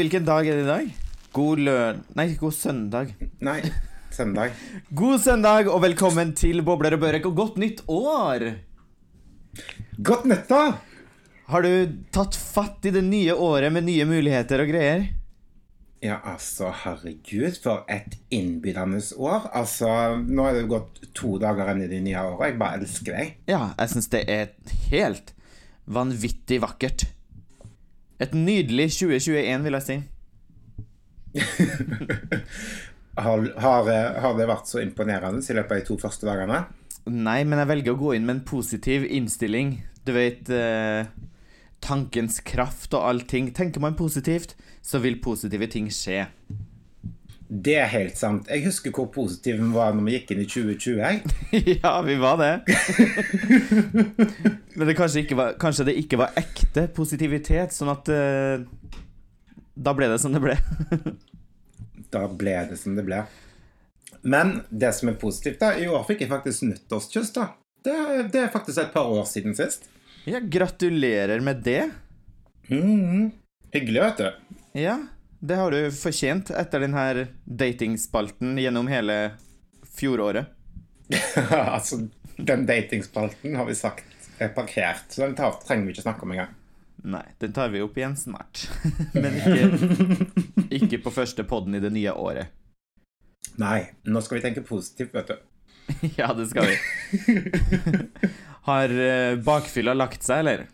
Hvilken dag er det i dag? God løn... Nei, god søndag. Nei, søndag. God søndag, og velkommen til Bobler og Børek, og godt nytt år! Godt nytt da! Har du tatt fatt i det nye året med nye muligheter og greier? Ja, altså, herregud, for et innbydende år. Altså, nå er det gått to dager inn i det nye året. Jeg bare elsker deg. Ja, jeg syns det er helt vanvittig vakkert. Et nydelig 2021, vil jeg si. Har, har, har det vært så imponerende i løpet av de to første dagene? Nei, men jeg velger å gå inn med en positiv innstilling. Du vet eh, Tankens kraft og allting. Tenker man positivt, så vil positive ting skje. Det er helt sant. Jeg husker hvor positiv vi var når vi gikk inn i 2020. Jeg. ja, vi var det. Men det kanskje, var, kanskje, det ikke var ekte positivitet, sånn at uh, Da ble det som det ble. da ble det som det ble. Men det som er positivt, da I år fikk jeg faktisk nyttårskyss. da. Det, det, er faktisk et par år siden sist. Ja, gratulerer med det. Mm, hyggelig, vet du. Ja. Det har du fortjent etter denne datingspalten gjennom hele fjoråret. altså, den datingspalten har vi sagt er parkert, så den tar, trenger vi ikke snakke om engang. Nei, den tar vi opp igjen snart. Men ikke, ikke på første podden i det nye året. Nei, nå skal vi tenke positivt, vet du. ja, det skal vi. har eh, bakfylla lagt seg, eller?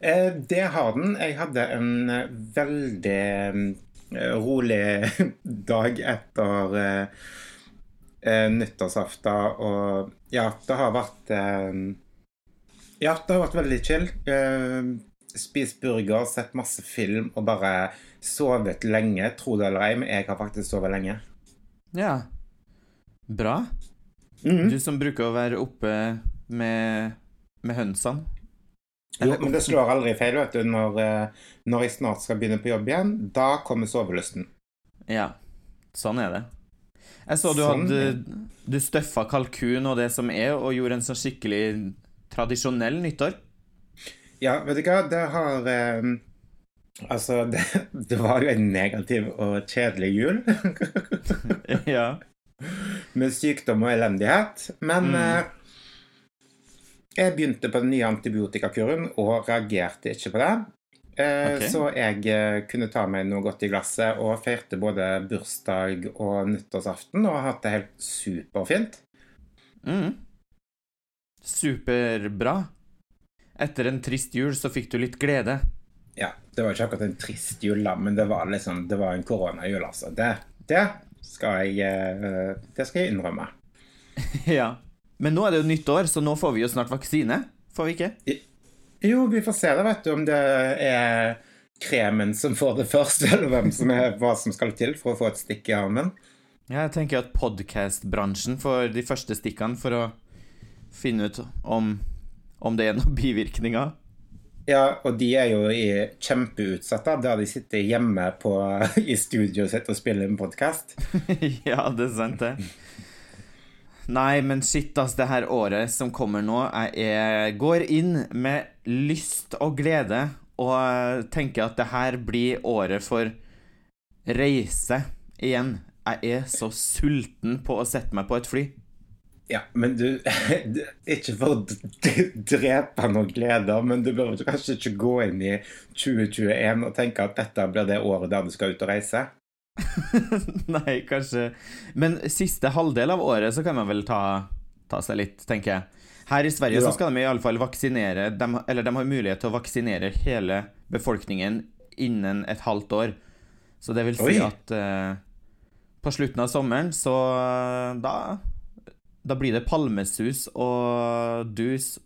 Eh, det har den. Jeg hadde en eh, veldig eh, rolig dag etter nyttårsaften, og ja, det har vært Ja, det har vært veldig chill. Spist burger, sett masse film og bare sovet lenge. Tro det eller ei, men jeg har faktisk sovet lenge. Ja. Bra. Mm. Du som bruker å være oppe med, med hønsene. Jo, men det slår aldri feil, vet du. Når, eh, når, jeg snart skal begynne på jobb igjen, da kommer sovelysten. Ja, sånn er det. Jeg så du sånn hadde Du støffa kalkun og det som er, og gjorde en sånn skikkelig tradisjonell nyttår. Ja, vet du hva, det har eh, Altså, det, det, var jo en negativ og kjedelig jul. ja. Med sykdom og elendighet. Men mm. eh, jeg begynte på den nye antibiotikakuren og reagerte ikke på det. Eh, okay. Så jeg eh, kunne ta meg noe godt i glasset og feirte både bursdag og nyttårsaften og har hatt det helt superfint. Mm. Superbra. Etter en trist jul så fikk du litt glede. Ja, det var ikke akkurat en trist jul, men det var liksom Det var en koronajul, altså. Det, det, skal jeg eh, Det skal jeg innrømme. ja. Men nå er det jo nytt år, så nå får vi jo snart vaksine. Får vi ikke? Jo, vi får se da, vet du, om det er kremen som får det først, eller hvem som er, hva som skal til for å få et stikk i armen. Ja, jeg tenker at podkast-bransjen får de første stikkene for å finne ut om, om det er noen bivirkninger. Ja, og de er jo kjempeutsatte, der de sitter hjemme på, i studioet sitt og spiller en podkast. ja, det er sant, det. Nei, men shit, altså, det her året som kommer nå, jeg går inn med lyst og glede og tenker at det her blir året for reise igjen. Jeg er så sulten på å sette meg på et fly. Ja, men du Ikke for å drepe noen gleder, men du bør kanskje ikke gå inn i 2021 og tenke at dette blir det året der du skal ut og reise? Nei, kanskje Men siste halvdel av året så kan man vel ta, ta seg litt, tenker jeg. Her i Sverige ja. så skal de iallfall vaksinere de, Eller de har mulighet til å vaksinere hele befolkningen innen et halvt år. Så det vil si Oi. at uh, på slutten av sommeren så uh, da Da blir det palmesus og dus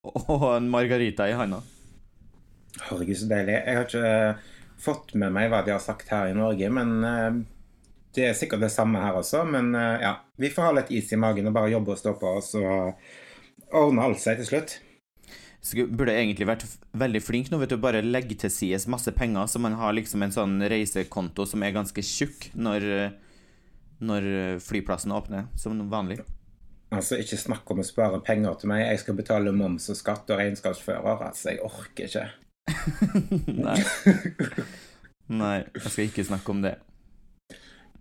og en margarita i handa. Herregud, så deilig. Jeg har ikke fått med meg hva de har sagt her i Norge, men uh, det er sikkert det samme her også. Men uh, ja, vi får ha litt is i magen og bare jobbe og stå på oss og ordne alt seg til slutt. Så burde egentlig vært veldig flink nå, vet du. Bare legge til sides masse penger, så man har liksom en sånn reisekonto som er ganske tjukk når, når flyplassen åpner, som vanlig. Altså, ikke snakk om å spare penger til meg. Jeg skal betale moms og skatt og regnskapsfører. Altså, jeg orker ikke. Nei. Nei, jeg skal ikke snakke om det.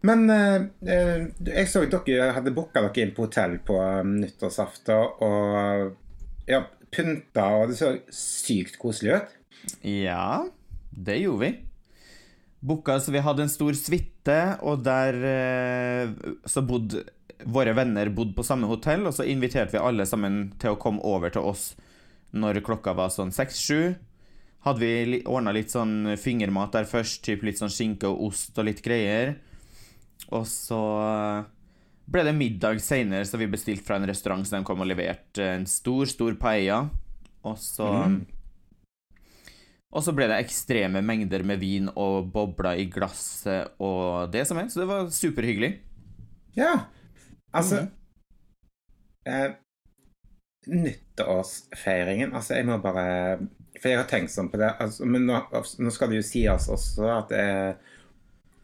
Men eh, eh jeg så at dere hadde booka dere inn på hotell på um, nyttårsaften og ja, pynta, og det så sykt koselig ut. Ja, det gjorde vi. Booka, så vi hadde en stor suite, og der eh, så bodde våre venner bodde på samme hotell, og så inviterte vi alle sammen til å komme over til oss når klokka var sånn seks-sju. Hadde vi ordna litt sånn fingermat der først, typ litt sånn skinke og ost og litt greier. Og så ble det middag seinere, så vi bestilte fra en restaurant, så de kom og leverte en stor, stor paella. Og så mm. Og så ble det ekstreme mengder med vin og bobler i glasset og det som er, så det var superhyggelig. Ja. Altså mm. eh, Nyttårsfeiringen Altså, jeg må bare For jeg har tenkt sånn på det. Altså, men nå, nå, skal det jo sies også at jeg,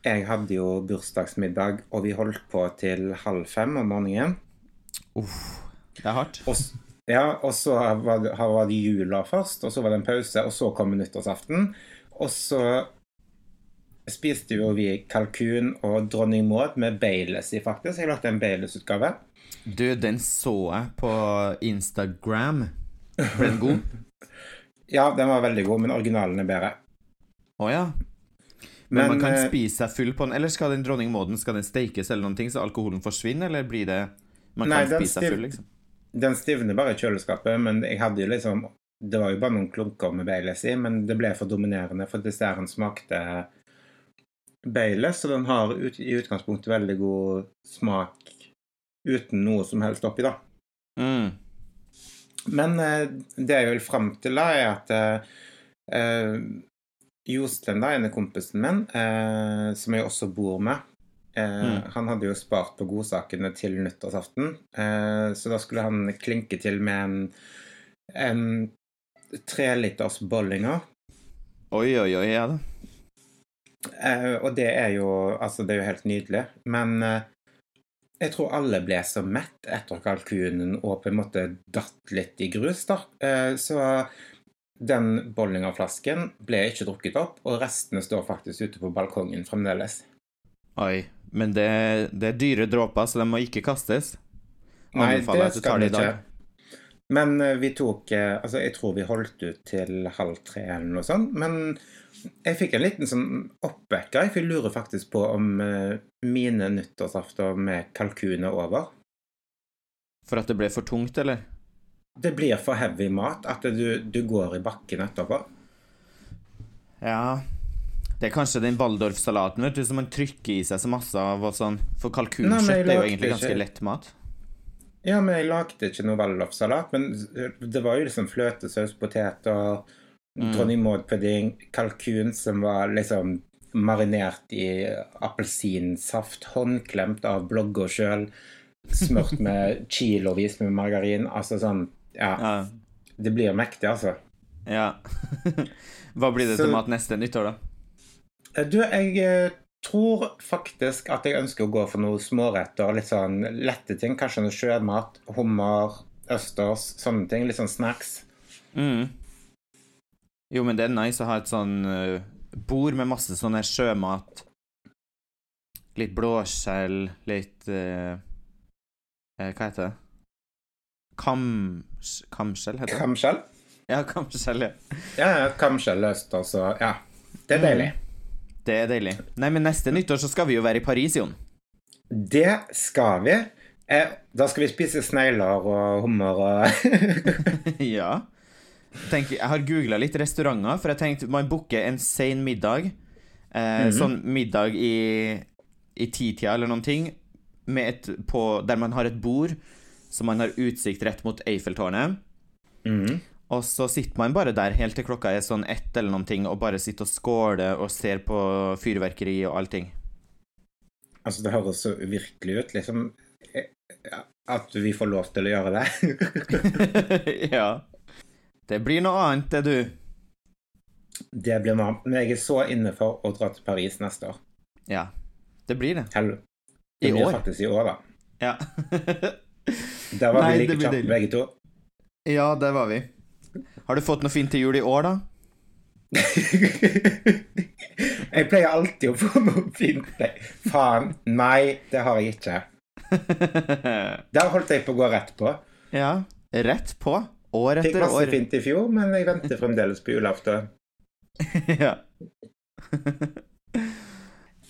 jeg hadde jo bursdagsmiddag, og vi holdt på til halv fem om morgenen. Uff, det er hardt. Og, ja, og så var det, var det jula først, og så var det en pause, og så kom nyttårsaften. Og så spiste jo vi kalkun og dronning Maud med Baileys i, faktisk. Jeg lagde en Baileys-utgave. Du, den så jeg på Instagram. Ble den god? ja, den var veldig god, men originalen er bedre. Å oh, ja. Men, men, man kan eh, spise seg full på den, eller skal den dronning Mauden skal den stekes eller noen ting, så alkoholen forsvinner, eller blir det Man kan nei, spise seg full, liksom? Den stivner bare i kjøleskapet, men jeg hadde jo liksom Det var jo bare noen klunker med Baileys i, men det ble for dominerende, for desserten smakte Baileys, så den har i utgangspunktet veldig god smak uten noe som helst oppi, da. Mm. Men eh, det jeg vil fram til, da, er at eh, eh, Jostein, da, ene kompisen min, eh, som jeg også bor med, eh, mm. han hadde jo spart på godsakene til nyttårsaften, eh, så da skulle han klinke til med en, en treliters bollinger. Oi, oi, oi, ja da. Eh, og det er jo Altså, det er jo helt nydelig. Men jeg tror alle ble så mett etter kalkunen og på en måte datt litt i grus, da. Eh, så den Bollinger-flasken ble ikke drukket opp, og restene står faktisk ute på balkongen fremdeles. Oi. Men det, det er dyre dråper, så de må ikke kastes? Nei, det skal de ikke. Men uh, vi tok uh, Altså, jeg tror vi holdt ut til halv tre eller noe sånt. Men jeg fikk en liten sånn oppvekker. Jeg lurer faktisk på om uh, mine nyttårsafter med kalkun er over. For at det ble for tungt, eller? Det blir for heavy mat. At du, du går i bakken etterpå. Ja Det er kanskje den Waldorf-salaten vet du, som man trykker i seg så masse av. og sånn. For kalkunkjøtt er jo egentlig ganske ikke... lett mat. Ja, men jeg lagde ikke noe Waldorf-salat. Men det var jo liksom fløtesaus, poteter Mm. Kalkun som var liksom marinert i appelsinsaft, håndklemt av blogger sjøl, smurt med kilovis med margarin. Altså sånn Ja. ja. Det blir mektig, altså. Ja. Hva blir det Så, til mat neste nyttår, da? Eh, du, jeg eh, tror faktisk at jeg ønsker å gå for noe småretter. Litt sånn lette ting. Kanskje noe sjømat. Hummer, østers, sånne ting. Litt sånn snacks. Mm. Jo, men det er nice å ha et sånn uh, bord med masse sånn her sjømat. Litt blåskjell, litt uh, Hva heter det? Kam... Kamskjell, heter det? Kamskjell? Ja, kamskjell, ja. Ja, ja kamskjell løst, altså. Ja. Det er mm. deilig. Det er deilig. Nei, men neste nyttår så skal vi jo være i Paris, Jon. Det skal vi. Eh, da skal vi spise snegler og hummer og Ja. Tenk, jeg har googla litt restauranter, for jeg tenkte man booker en sein middag. Eh, mm -hmm. Sånn middag i, i titida eller noen ting, på, der man har et bord så man har utsikt rett mot Eiffeltårnet. Mm -hmm. Og så sitter man bare der helt til klokka er sånn ett eller noen ting, og bare sitter og skåler og ser på fyrverkeri og allting. Altså, det høres så uvirkelig ut, liksom. Eh, at vi får lov til å gjøre det. ja. Det blir noe annet, det, du. Det blir noe annet. Men jeg er så inne for å dra til Paris neste år. Ja, det blir det. Hell. Det I blir år? faktisk i år, da. Ja. Der var Nei, vi like kjappe begge to. Ja, det var vi. Har du fått noe fint til jul i år, da? jeg pleier alltid å få noe fint. Nei, faen. Nei, det har jeg ikke. Der holdt jeg på å gå rett på. Ja. Rett på. År Fikk masse år. fint i fjor, men jeg venter fremdeles på julaften. ja.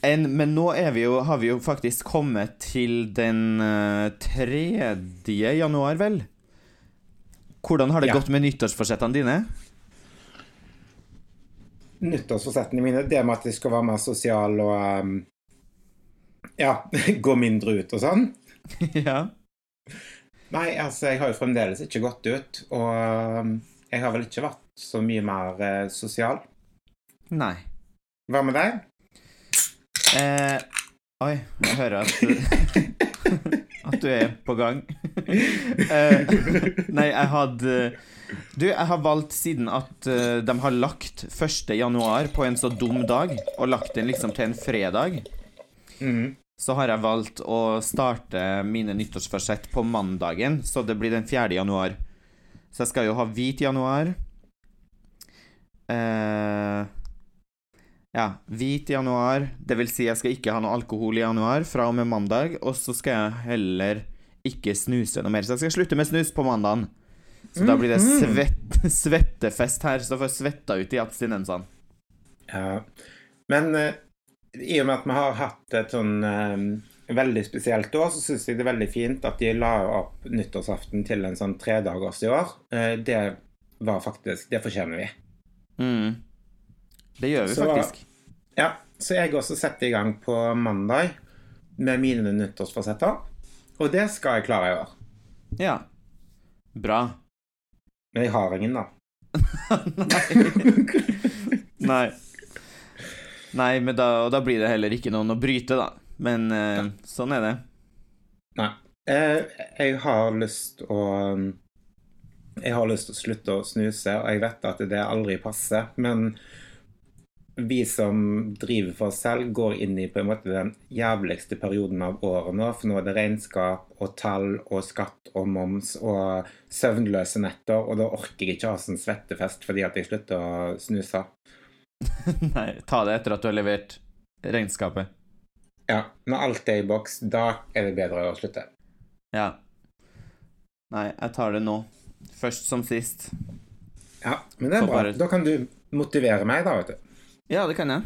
en, men nå vi jo, har vi jo faktisk kommet til den eh, 3. januar, vel? Hvordan har det Ja. gått med nyttårsforsettene dine? Nyttårsforsettene mine, det med at jeg skal være mer sosial og um, Ja, gå mindre ut og sånn. ja. Nei, altså, jeg har jo fremdeles ikke gått ut, og um, jeg har vel ikke vært så mye mer eh, sosial. Nei. Hva med deg? Eh, oi, jeg hører at du, at du er på gang. eh, nei, jeg hadde Du, jeg har valgt siden at uh, de har lagt 1. januar på en så dum dag, og lagt den liksom til en fredag, Mhm. Så har jeg valgt å starte mine nyttårsforsett på mandagen, så det blir den 4. januar. Så jeg skal jo ha hvit januar. Eh, ja, hvit januar. Det vil si jeg skal ikke ha noe alkohol i januar fra og med mandag. Og så skal jeg heller ikke snuse noe mer. Så jeg skal slutte med snus på mandagen. Så da blir det svett, svettefest her, så får jeg svetta ut i abstinensene. Ja. Men eh, i og med at vi har hatt et sånn eh, veldig spesielt år, så syns jeg det er veldig fint at de la opp nyttårsaften til en sånn tredagers i år. Eh, det var faktisk Det fortjener vi. Mm. Det gjør vi Så- faktisk. Ja, så jeg også setter i gang på mandag med mine nyttårsforsetter. Og det skal jeg klare i år. Ja. Bra. Men jeg har ingen, da. Nei. Nei, men da, og da blir det heller ikke noen å bryte, da. Men eh, sånn er det. Nei. Eh, jeg har lyst å Jeg har lyst til å slutte å snuse, og jeg vet at det aldri passer, men vi som driver for oss selv, går inn i på en måte den jævligste perioden av året nå. For nå er det regnskap og tall og skatt og moms og søvnløse netter, og da orker jeg ikke ha sånn svettefest fordi at jeg slutter å snuse. Nei, ta det etter at du har levert regnskapet. Ja, når alt er i boks, da er det bedre å slutte. Ja. Nei, jeg tar det nå. Først som sist. Ja, men det er Så bra. bare- Da kan du motivere meg, da, vet du. Ja, det kan jeg.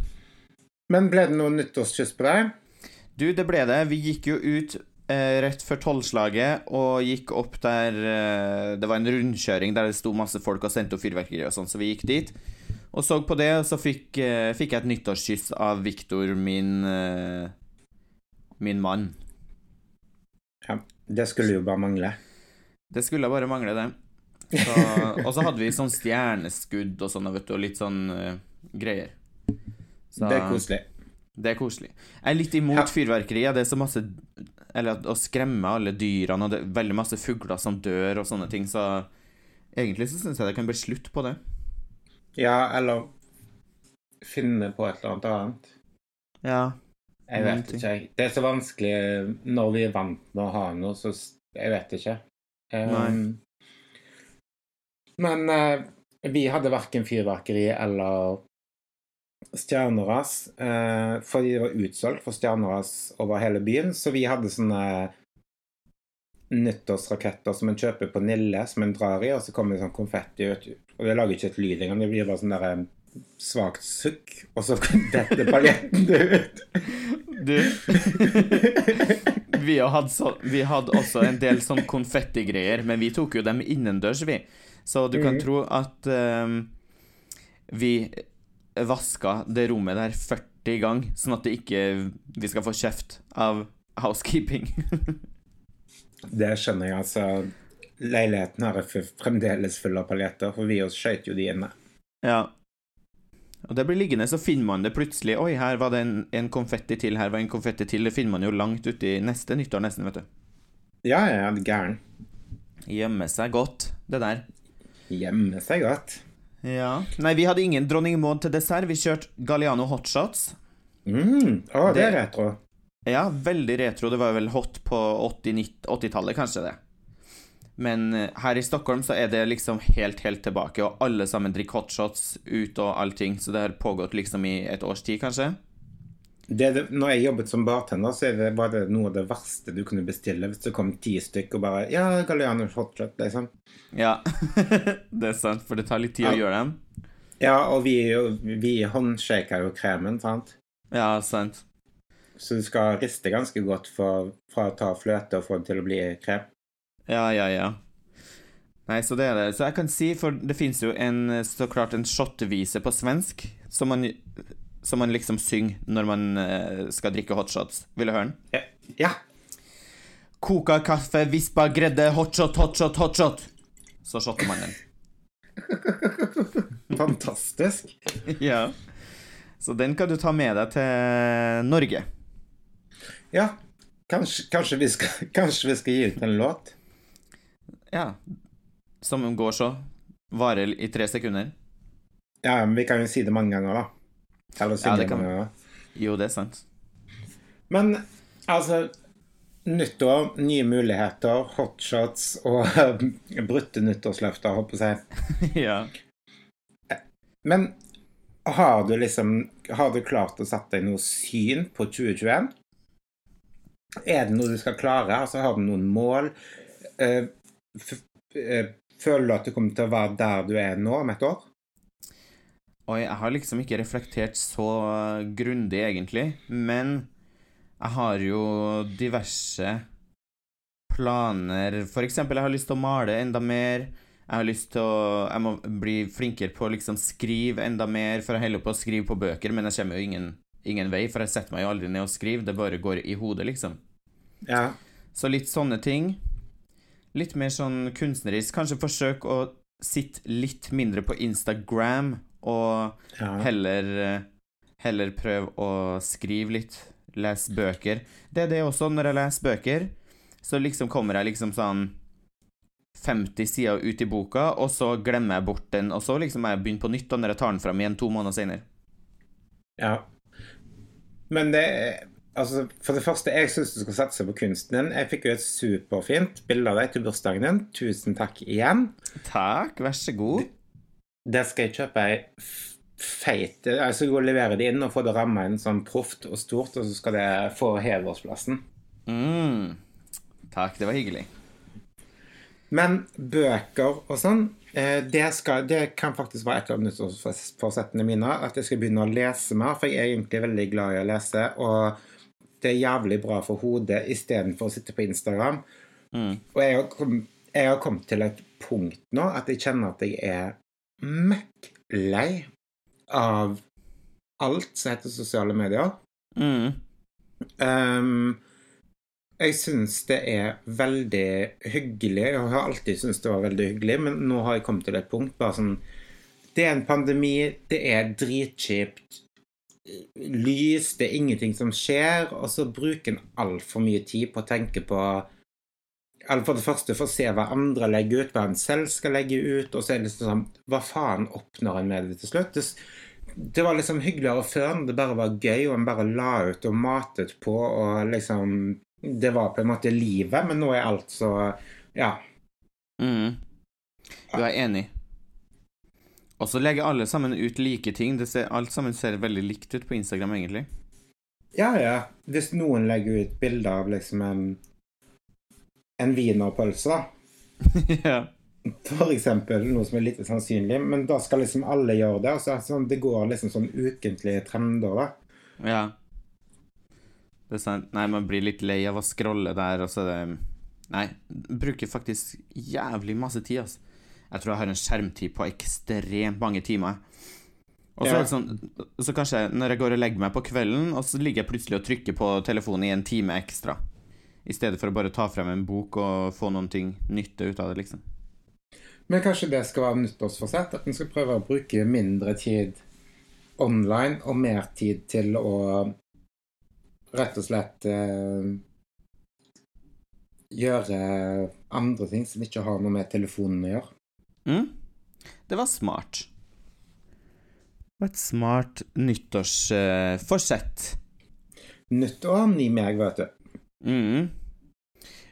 Men ble det noe nyttårskyss på deg? Du, det ble det. Vi gikk jo ut eh, rett før tolvslaget og gikk opp der eh, Det var en rundkjøring der det sto masse folk og sendte opp fyrverkeri og sånn, så vi gikk dit. Og så på det, og så fikk, eh, fikk jeg et nyttårskyss av Viktor, min eh, Min mann. Ja, det skulle jo bare mangle. Det skulle bare mangle, det. Så, og så hadde vi sånn stjerneskudd og sånn, vet du, og litt sånn uh, greier. Så- Det er koselig. Det er koselig. Jeg er litt imot Ja. fyrverkeri. Det er så masse Eller å skremme alle dyrene, og det er veldig masse fugler som dør og sånne ting, så egentlig så syns jeg det kan bli slutt på det. Ja, eller finne på et eller annet annet. Ja. Jeg vet ikke, jeg. Det er så vanskelig når vi er vant med å ha noe, så jeg vet ikke. Um, men uh, vi hadde verken fyrverkeri eller stjerneras, uh, fordi det var utsolgt for stjerneras over hele byen, så vi hadde sånne nyttårsraketter som en kjøper på Nille, som en drar i, og så kommer det sånn konfetti ut. Og det lager ikke et lyd engang, det blir bare sånn der eh, svakt sukk, og så detter paljetten ut. Du vi, hadde så, vi hadde også en del sånn konfettigreier, men vi tok jo dem innendørs, vi. Så du kan Mhm. tro at um, vi vaska det rommet der 40 ganger, sånn at det ikke vi skal få kjeft av housekeeping. Det skjønner jeg, altså. Leiligheten her er fremdeles full av paljetter, for vi skøyt jo de inne. ja. Og det blir liggende, så finner man det plutselig. Oi, her var det en, en konfetti til, her var en konfetti til. Det finner man jo langt uti neste nyttår, nesten, vet du. Ja, ja, ja, gæren. Gjemme seg godt, det der. Gjemme seg godt. Ja. Nei, vi hadde ingen Dronning Maud til dessert. Vi kjørte Galliano hotshots. Mm. Å, det er Det- retro. Ja, veldig retro. Det var vel hot på 80 90 80-tallet, kanskje det. Men eh, her i Stockholm så er det liksom helt, helt tilbake, og alle sammen drikker hotshots ut og allting, så det har pågått liksom i et års tid, kanskje. Det, det, når jeg jobbet som bartender, så det, var det noe av det verste du kunne bestille hvis det kom ti stykker og bare Ja, Galliano hotshot, liksom. Ja, det er sant, for det tar litt tid ja. å gjøre dem. Ja, og vi, vi håndshaker jo kremen, sant? Ja, sant. Så du skal riste ganske godt for, fra å ta fløte og få den til å bli krem. Ja, ja, ja. Nei, så det er det. Så jeg kan si, for det fins jo en, så klart en shotvise på svensk som man, som man liksom synger når man uh, skal drikke hotshots. Vil du høre den? Ja. ja. Koka kaffe, vispa gredde, hotshot, hotshot, hotshot. Så shotter man den. Fantastisk. ja. Så den kan du ta med deg til Norge. Ja. Kanskje, kanskje, vi, skal, kanskje vi skal gi ut en låt? Ja. Som går så. Varer i tre sekunder. Ja, men vi kan jo si det mange ganger, da. Eller synge ja, det kan... mange ganger. Jo, det er sant. Men altså Nyttår, nye muligheter, hotshots og brutte nyttårsløfter, håper jeg å si. ja. Men har du liksom Har du klart å sette deg noe syn på 2021? Er det noe du skal klare? Altså, har du noen mål? Uh, Eh, føler du at du kommer til å være der du er nå om et år? Oi, jeg har liksom ikke reflektert så grundig, egentlig. Men jeg har jo diverse planer. For eksempel, jeg har lyst til å male enda mer. Jeg har lyst til å Jeg må bli flinkere på å liksom skrive enda mer, for jeg holder på å skrive på bøker, men jeg kommer jo ingen, ingen vei, for jeg setter meg jo aldri ned og skriver. Det bare går i hodet, liksom. Ja. Så litt sånne ting. Litt mer sånn kunstnerisk. Kanskje forsøk å sitte litt mindre på Instagram, og ja. heller, heller prøve å skrive litt. Lese bøker. Det er det også, når jeg leser bøker, så liksom kommer jeg liksom sånn 50 sider ut i boka, og så glemmer jeg bort den, og så liksom jeg begynner på nytt når jeg tar den fram igjen to måneder senere. Ja. Men det Altså, for det første, jeg syns du skal satse på kunsten din. Jeg fikk jo et superfint bilde av deg til bursdagen din. Tusen takk igjen. Takk, vær så god. Det skal jeg kjøpe ei feit Jeg skal gå og levere det inn og få det ramma inn sånn proft og stort, og så skal det få hedersplassen. Mm. Takk, det var hyggelig. Men bøker og sånn, eh, det, skal, det kan faktisk være et av nyttårsforsettene mine. At jeg skal begynne å lese mer, for jeg er egentlig veldig glad i å lese. og det er jævlig bra for hodet istedenfor å sitte på Instagram. Mm. Og jeg har, kom, jeg har, kommet til et punkt nå at jeg kjenner at jeg er møkk lei av alt som heter sosiale medier. Mm. Um, jeg syns det er veldig hyggelig. Jeg har alltid syntes det var veldig hyggelig, men nå har jeg kommet til et punkt bare sånn Det er en pandemi, det er dritkjipt lys, det er ingenting som skjer, og så bruker en altfor mye tid på å tenke på eller For det første for å se hva andre legger ut, hva en selv skal legge ut, og så er det liksom sånn Hva faen oppnår en med det til slutt? Det, var liksom hyggeligere før når det bare var gøy, og en bare la ut og matet på, og liksom Det var på en måte livet, men nå er alt så Ja. Mm. Du er enig? Og så legger alle sammen ut like ting. Ser, alt sammen ser veldig likt ut på Instagram, egentlig. Ja, ja. Hvis noen legger ut bilde av liksom en en wienerpølse, da. ja. For eksempel, noe som er litt sannsynlig, men da skal liksom alle gjøre det. Og så sånn, det går liksom sånn ukentlige trender, da. Ja. Det er sant. Nei, man blir litt lei av å scrolle der, og så er det Nei, bruker faktisk jævlig masse tid, altså. Jeg tror jeg har en skjermtid på ekstremt mange timer. Og så, ja. sånn, så kanskje når jeg går og legger meg på kvelden, og så ligger jeg plutselig og trykker på telefonen i en time ekstra. I stedet for å bare ta frem en bok og få noen ting nytte ut av det, liksom. Men kanskje det skal være nyttårsforsett? At en skal prøve å bruke mindre tid online og mer tid til å rett og slett eh, gjøre andre ting som ikke har noe med telefonen å gjøre. Mm. Det var smart. Det var et smart nyttårsforsett. Uh, Nyttår ni meg, vet du. Mm.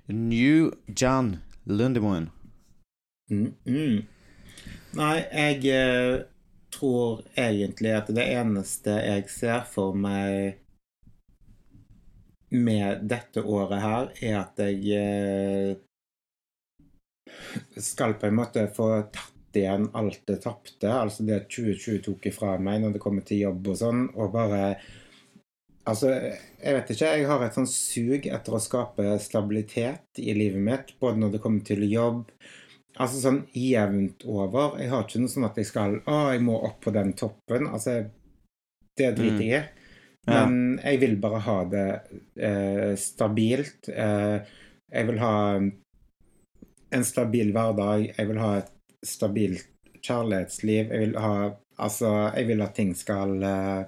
New John Lundemoen. Mm, mm. Nei, jeg eh, tror egentlig at det eneste jeg ser for meg med dette året her, er at jeg eh, skal på en måte få tatt igjen alt det tapte. Altså det 2020 tok ifra meg når det kommer til jobb og sånn, og bare Altså, jeg vet ikke. Jeg har et sånn sug etter å skape stabilitet i livet mitt, både når det kommer til jobb Altså sånn jevnt over. Jeg har ikke noe sånn at jeg skal Å, jeg må opp på den toppen. Altså, det driter jeg i. Men jeg vil bare ha det eh, stabilt. Eh, jeg vil ha en stabil hverdag. Jeg vil ha et stabilt kjærlighetsliv. Jeg vil ha Altså, jeg vil at ting skal uh,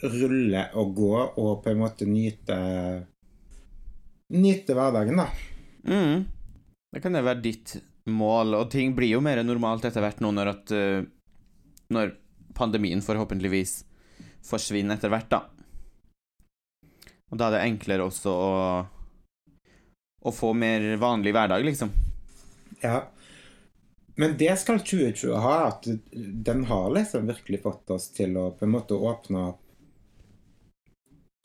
rulle og gå, og på en måte nyte Nyte hverdagen, da. Mm. Det kan det være ditt mål, og ting blir jo mer normalt etter hvert nå når at uh, Når pandemien forhåpentligvis forsvinner etter hvert, da. Og da er det enklere også å å få mer vanlig hverdag, liksom. Ja. Men det skal 2020 ha, at den har liksom virkelig fått oss til å på en måte åpne opp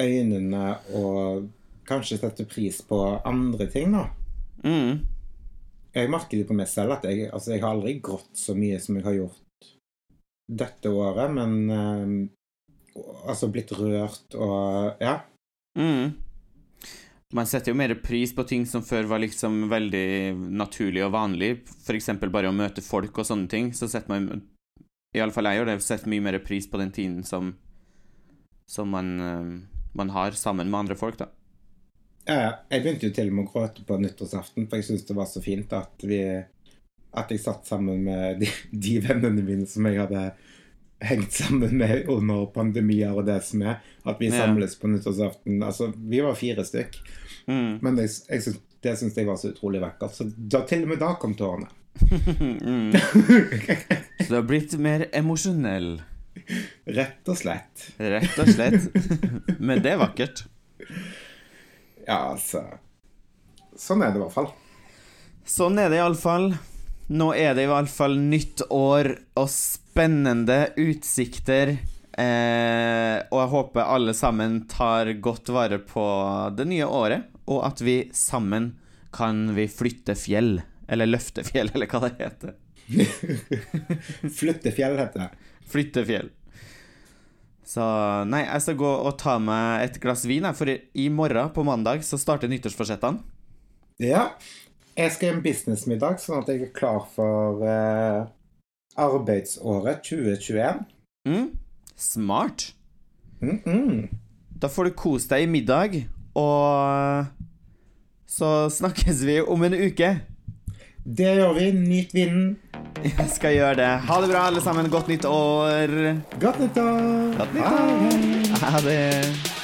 øynene og kanskje sette pris på andre ting, da. Mm. Jeg merker det på meg selv at jeg, altså jeg har aldri grått så mye som jeg har gjort dette året, men uh, altså blitt rørt og Ja. Mm. Man setter jo mer pris på ting som før var liksom veldig naturlig og vanlig, f.eks. bare å møte folk og sånne ting. Så setter man Iallfall jeg gjør det, setter mye mer pris på den tiden som, som man, uh, man har sammen med andre folk, da. Ja, jeg begynte jo til og med å gråte på nyttårsaften, for jeg syntes det var så fint at vi At jeg satt sammen med de, de vennene mine som jeg hadde hengt sammen med under pandemier og det som er. At vi samles på nyttårsaften. Altså, vi var fire stykk. Mm. Men jeg, jeg synes, det syns jeg var så utrolig vakkert. Så da, til og med da kom tårene. mm. så du har blitt mer emosjonell? Rett og slett. Rett og slett. Men det er vakkert. Ja, altså Sånn er det i hvert fall. Sånn er det iallfall. Nå er det i hvert fall nytt år og spennende utsikter. Eh, og jeg håper alle sammen tar godt vare på det nye året, og at vi sammen kan vi flytte fjell. Eller løfte fjell, eller hva det heter. Flytte fjell, heter det. Flytte fjell. Så nei, jeg skal gå og ta meg et glass vin, for i morgen, på mandag, så starter nyttårsforsettene. Ja. Jeg skal i en businessmiddag, sånn at jeg er klar for uh, arbeidsåret 2021. Mm. Smart. Mm -mm. Da får du kose deg i middag, og så snakkes vi om en uke. Det gjør vi. Nyt vinden. Jeg skal gjøre det. Ha det bra, alle sammen. Godt nytt år. Godt nytt år. Godt nytt år. Ha det.